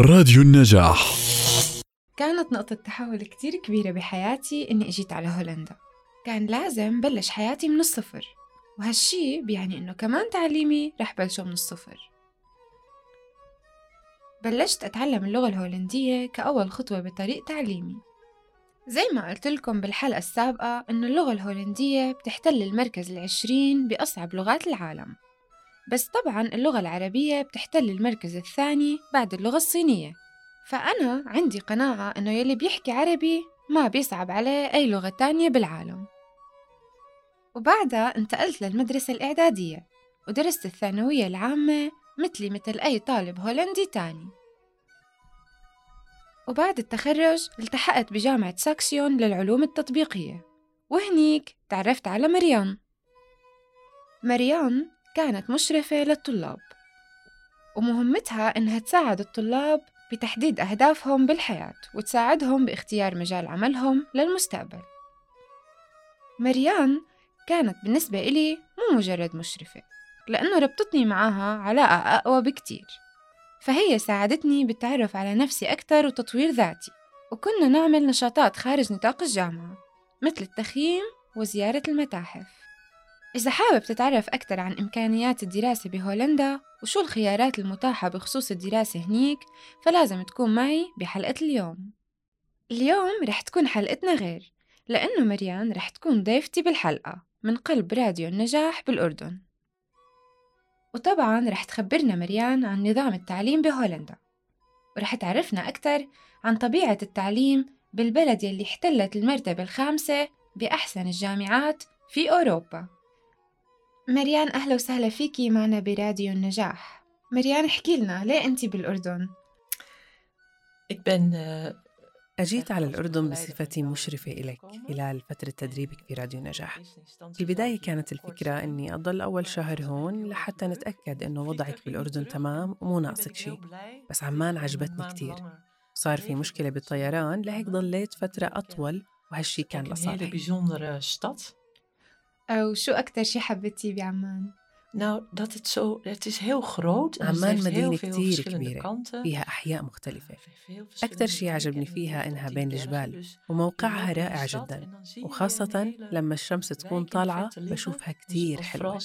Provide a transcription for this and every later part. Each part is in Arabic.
راديو النجاح. كانت نقطة تحول كتير كبيرة بحياتي إني إجيت على هولندا. كان لازم بلش حياتي من الصفر وهالشي بيعني إنه كمان تعليمي رح بلشه من الصفر. بلشت أتعلم اللغة الهولندية كأول خطوة بطريق تعليمي. زي ما قلت لكم بالحلقة السابقة إنه اللغة الهولندية بتحتل المركز العشرين بأصعب لغات العالم. بس طبعا اللغة العربية بتحتل المركز الثاني بعد اللغة الصينية. فأنا عندي قناعة إنه يلي بيحكي عربي ما بيصعب عليه أي لغة تانية بالعالم. وبعدها انتقلت للمدرسة الإعدادية ودرست الثانوية العامة مثلي مثل أي طالب هولندي تاني. وبعد التخرج التحقت بجامعة ساكسيون للعلوم التطبيقية وهنيك تعرفت على مريان. مريان كانت مشرفة للطلاب ومهمتها إنها تساعد الطلاب بتحديد أهدافهم بالحياة وتساعدهم باختيار مجال عملهم للمستقبل. مريان كانت بالنسبة إلي مو مجرد مشرفة لأنه ربطتني معاها علاقة أقوى بكتير فهي ساعدتني بالتعرف على نفسي أكثر وتطوير ذاتي وكنا نعمل نشاطات خارج نطاق الجامعة مثل التخييم وزيارة المتاحف. إذا حابب تتعرف أكثر عن إمكانيات الدراسة بهولندا وشو الخيارات المتاحة بخصوص الدراسة هنيك فلازم تكون معي بحلقة اليوم. اليوم رح تكون حلقتنا غير لأنه مريان رح تكون ضيفتي بالحلقة من قلب راديو النجاح بالأردن. وطبعا رح تخبرنا مريان عن نظام التعليم بهولندا. ورح تعرفنا أكثر عن طبيعة التعليم بالبلد يلي احتلت المرتبة الخامسة بأحسن الجامعات في أوروبا. مريان أهلا وسهلا فيكي معنا براديو النجاح. مريان احكي لنا ليه أنت بالأردن؟ Uh, أجيت على الأردن بصفتي مشرفة إليك خلال فترة تدريبك في راديو نجاح في البداية كانت الفكرة أني أضل أول شهر هون لحتى نتأكد أنه وضعك بالأردن تمام ومو ناقصك شيء بس عمان عجبتني كتير. صار في مشكلة بالطيران لهيك ضليت فترة أطول وهالشي كان لصالحي. أو شو أكتر شي حبيتيه بعمان؟ Nou, dat het zo, het is heel groot. عمان مدينة كتير كبيرة. فيها أحياء مختلفة. أكثر شيء عجبني فيها إنها بين الجبال وموقعها رائع جدا. وخاصة لما الشمس تكون طالعة بشوفها كتير حلوة.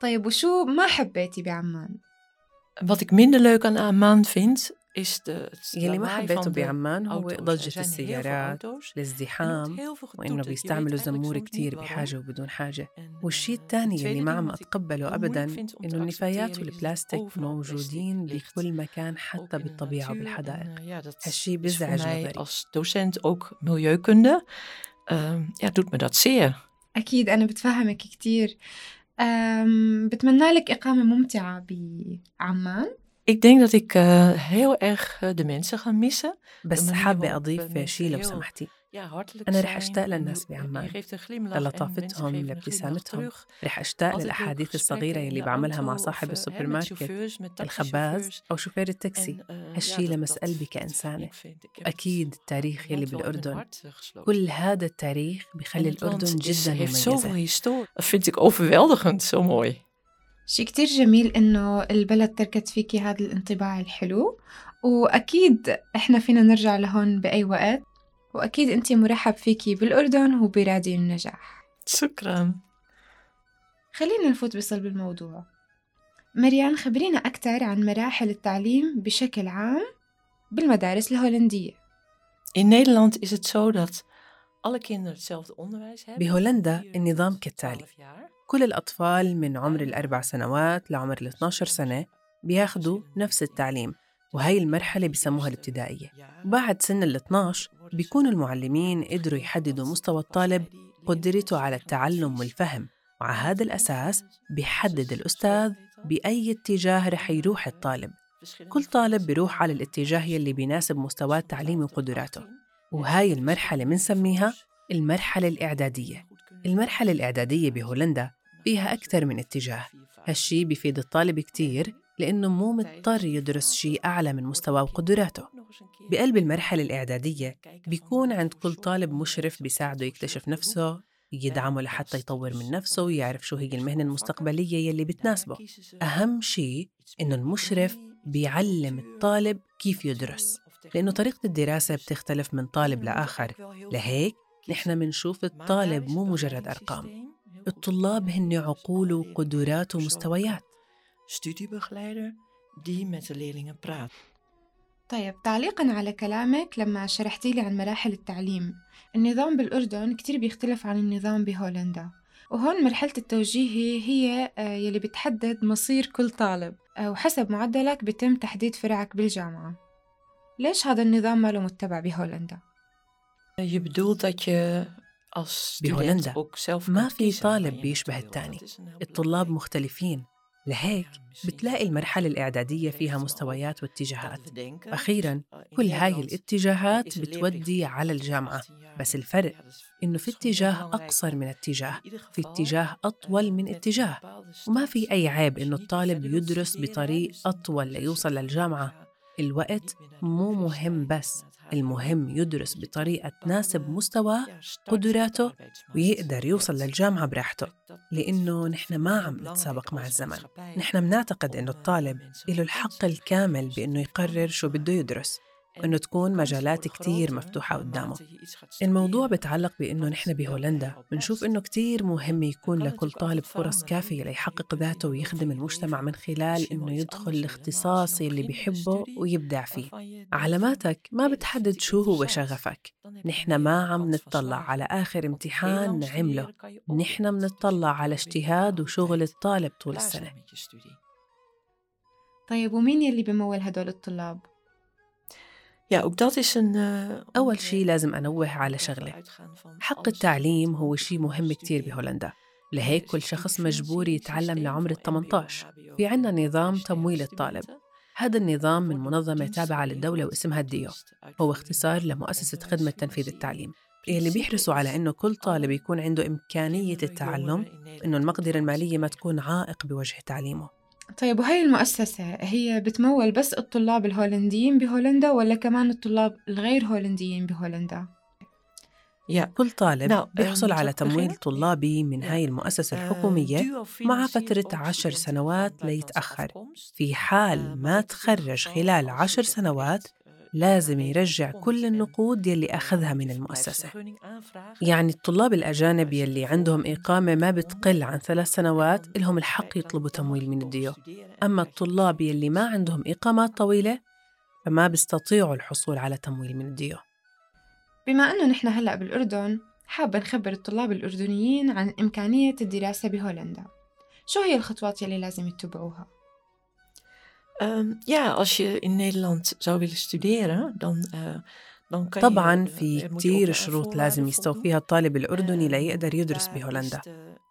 طيب وشو ما حبيتي بعمان؟ Wat ik minder leuk aan Amman vind, يلي ما حبيته بعمان هو ضجة السيارات الازدحام وإنه بيستعملوا زمور كتير بحاجة وبدون حاجة والشيء الثاني يلي ما عم أتقبله أبدا إنه النفايات والبلاستيك موجودين بكل مكان حتى بالطبيعة وبالحدائق هالشيء بيزعج نظري als docent ook milieukunde. Ja, doet me dat zeer. أكيد أنا بتفهمك كتير. بتمنى لك إقامة ممتعة بعمان. Ik denk dat ik uh, heel erg uh, de mensen ga missen. بس حابة أضيف شيء لو سمحتي. أنا رح أشتاق للناس بعمان للطافتهم لابتسامتهم رح أشتاق للأحاديث الصغيرة يلي بعملها مع صاحب السوبر ماركت الخباز أو شوفير التاكسي. هالشي لمس قلبي كإنسانة. وأكيد التاريخ يلي بالأردن. كل هذا التاريخ بخلي الأردن جدا مميزة. شي كتير جميل إنه البلد تركت فيكي هذا الانطباع الحلو وأكيد إحنا فينا نرجع لهون بأي وقت وأكيد أنت مرحب فيكي بالأردن وبراديو النجاح. شكرا. خلينا نفوت بصلب الموضوع. مريان خبرينا أكثر عن مراحل التعليم بشكل عام بالمدارس الهولندية. In Nederland is het zo dat alle kinderen hetzelfde onderwijs hebben. بهولندا النظام كالتالي كل الأطفال من عمر الأربع سنوات لعمر ال 12 سنة بياخدوا نفس التعليم وهي المرحلة بسموها الابتدائية. بعد سن ال 12 بيكونوا المعلمين قدروا يحددوا مستوى الطالب قدرته على التعلم والفهم. وعلى هذا الأساس بيحدد الأستاذ بأي اتجاه رح يروح الطالب. كل طالب بيروح على الاتجاه يلي بيناسب مستواه التعليمي وقدراته. وهاي المرحلة منسميها المرحلة الإعدادية. المرحلة الإعدادية بهولندا فيها أكثر من اتجاه. هالشي بيفيد الطالب كتير لأنه مو مضطر يدرس شيء أعلى من مستواه وقدراته. بقلب المرحلة الإعدادية بيكون عند كل طالب مشرف بيساعده يكتشف نفسه يدعمه لحتى يطور من نفسه ويعرف شو هي المهنة المستقبلية يلي بتناسبه. أهم شيء إنه المشرف بيعلم الطالب كيف يدرس لأنه طريقة الدراسة بتختلف من طالب لآخر. لهيك نحن منشوف الطالب مو مجرد أرقام. الطلاب هن عقول وقدرات ومستويات. طيب تعليقا على كلامك لما شرحتي لي عن مراحل التعليم. النظام بالأردن كتير بيختلف عن النظام بهولندا. وهون مرحلة التوجيهي هي آه، يلي بتحدد مصير كل طالب وحسب معدلك بتم تحديد فرعك بالجامعة. ليش هذا النظام ما له متبع بهولندا؟ يبدو بهولندا ما في طالب بيشبه الثاني الطلاب مختلفين لهيك بتلاقي المرحلة الإعدادية فيها مستويات واتجاهات أخيراً كل هاي الاتجاهات بتودي على الجامعة بس الفرق إنه في اتجاه أقصر من اتجاه في اتجاه أطول من اتجاه وما في أي عيب إنه الطالب يدرس بطريق أطول ليوصل للجامعة الوقت مو مهم بس المهم يدرس بطريقة تناسب مستواه قدراته ويقدر يوصل للجامعة براحته. لأنه نحن ما عم نتسابق مع الزمن. نحن بنعتقد أنه الطالب له الحق الكامل بأنه يقرر شو بده يدرس. وإنه تكون مجالات كتير مفتوحة قدامه. الموضوع بتعلق بإنه نحن بهولندا بنشوف إنه كتير مهم يكون لكل طالب فرص كافية ليحقق ذاته ويخدم المجتمع من خلال إنه يدخل الاختصاص اللي بيحبه ويبدع فيه. علاماتك ما بتحدد شو هو شغفك. نحن ما عم نتطلع على آخر امتحان نعمله. نحن بنتطلع على اجتهاد وشغل الطالب طول السنة. طيب ومين يلي بمول هدول الطلاب؟ Ja, ook dat is een. أول شيء لازم أنوه على شغلة. حق التعليم هو شيء مهم كتير بهولندا. لهيك كل شخص مجبور يتعلم لعمر ال 18 في عنا نظام تمويل الطالب. هذا النظام من منظمة تابعة للدولة واسمها الديو. هو اختصار لمؤسسة خدمة تنفيذ التعليم. اللي بيحرصوا على إنه كل طالب يكون عنده إمكانية التعلم إنه المقدرة المالية ما تكون عائق بوجه تعليمه. طيب وهي المؤسسة هي بتمول بس الطلاب الهولنديين بهولندا ولا كمان الطلاب الغير هولنديين بهولندا؟ كل طالب بيحصل على تمويل طلابي من هاي المؤسسة الحكومية مع فترة عشر سنوات ليتأخر في حال ما تخرج خلال عشر سنوات لازم يرجع كل النقود يلي أخذها من المؤسسة. يعني الطلاب الأجانب يلي عندهم إقامة ما بتقل عن ثلاث سنوات لهم الحق يطلبوا تمويل من الديو. أما الطلاب يلي ما عندهم إقامات طويلة فما بيستطيعوا الحصول على تمويل من الديو. بما أنه نحن هلأ بالأردن حابة نخبر الطلاب الأردنيين عن إمكانية الدراسة بهولندا. شو هي الخطوات يلي لازم يتبعوها؟ Um, ja, als je in Nederland zou willen studeren, dan, uh, طبعا في كتير شروط لازم يستوفيها الطالب الأردني ليقدر يدرس بهولندا.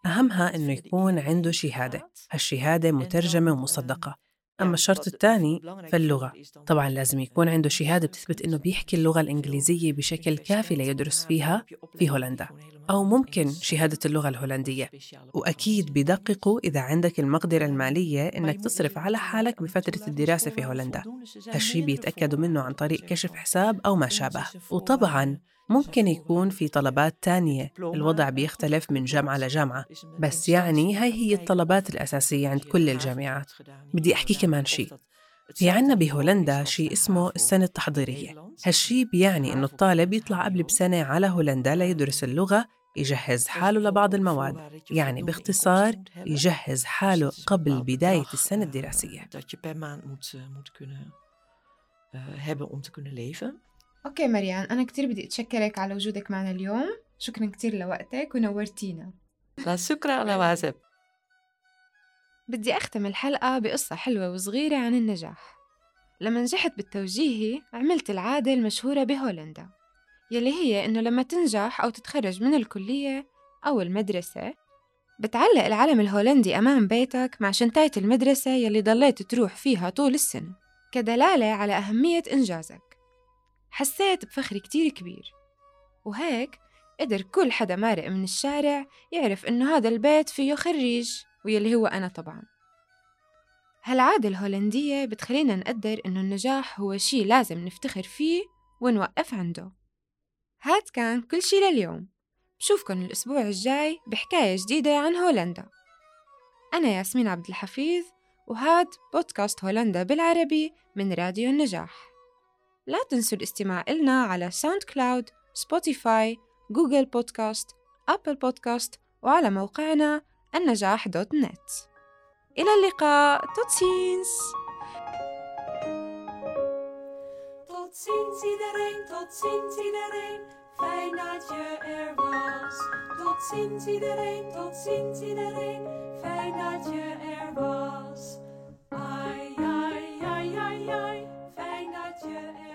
أهمها إنه يكون عنده شهادة. هالشهادة مترجمة ومصدقة. أما الشرط الثاني فاللغة طبعا لازم يكون عنده شهادة بتثبت إنه بيحكي اللغة الإنجليزية بشكل كافي ليدرس فيها في هولندا. أو ممكن شهادة اللغة الهولندية. وأكيد بدققوا إذا عندك المقدرة المالية إنك تصرف على حالك بفترة الدراسة في هولندا. هالشي بيتأكدوا منه عن طريق كشف حساب أو ما شابه. وطبعاً ممكن يكون في طلبات تانية. الوضع بيختلف من جامعة لجامعة. بس يعني هاي هي الطلبات الأساسية عند كل الجامعات. بدي أحكي كمان شيء في عنا بهولندا شيء اسمه السنة التحضيرية. هالشي بيعني إنه الطالب يطلع قبل بسنة على هولندا ليدرس اللغة يجهز حاله لبعض المواد. يعني باختصار يجهز حاله قبل بداية السنة الدراسية. أوكي مريان أنا كتير بدي أتشكرك على وجودك معنا اليوم. شكرا كتير لوقتك ونورتينا. لا شكرا على واجب بدي أختم الحلقة بقصة حلوة وصغيرة عن النجاح. لما نجحت بالتوجيهي عملت العادة المشهورة بهولندا يلي هي إنه لما تنجح أو تتخرج من الكلية أو المدرسة بتعلق العلم الهولندي أمام بيتك مع شنطاية المدرسة يلي ضليت تروح فيها طول السنة كدلالة على أهمية إنجازك. حسيت بفخر كتير كبير. وهيك قدر كل حدا مارق من الشارع يعرف إنه هذا البيت فيه خريج ويلي هو أنا طبعا. هالعادة الهولندية بتخلينا نقدر إنه النجاح هو شي لازم نفتخر فيه ونوقف عنده. هاد كان كل شي لليوم. بشوفكن الأسبوع الجاي بحكاية جديدة عن هولندا. أنا ياسمين عبد الحفيظ وهاد بودكاست هولندا بالعربي من راديو النجاح. لا تنسوا الاستماع إلنا على SoundCloud، Spotify، Google Podcast، Apple Podcast وعلى موقعنا النجاح dot net إلى اللقاء tot ziens Tot ziens iedereen, tot ziens iedereen, fijn dat je er was. Tot ziens iedereen, tot ziens iedereen, fijn dat je er was. Ai, ai, ai, ai, ai, fijn dat je er was.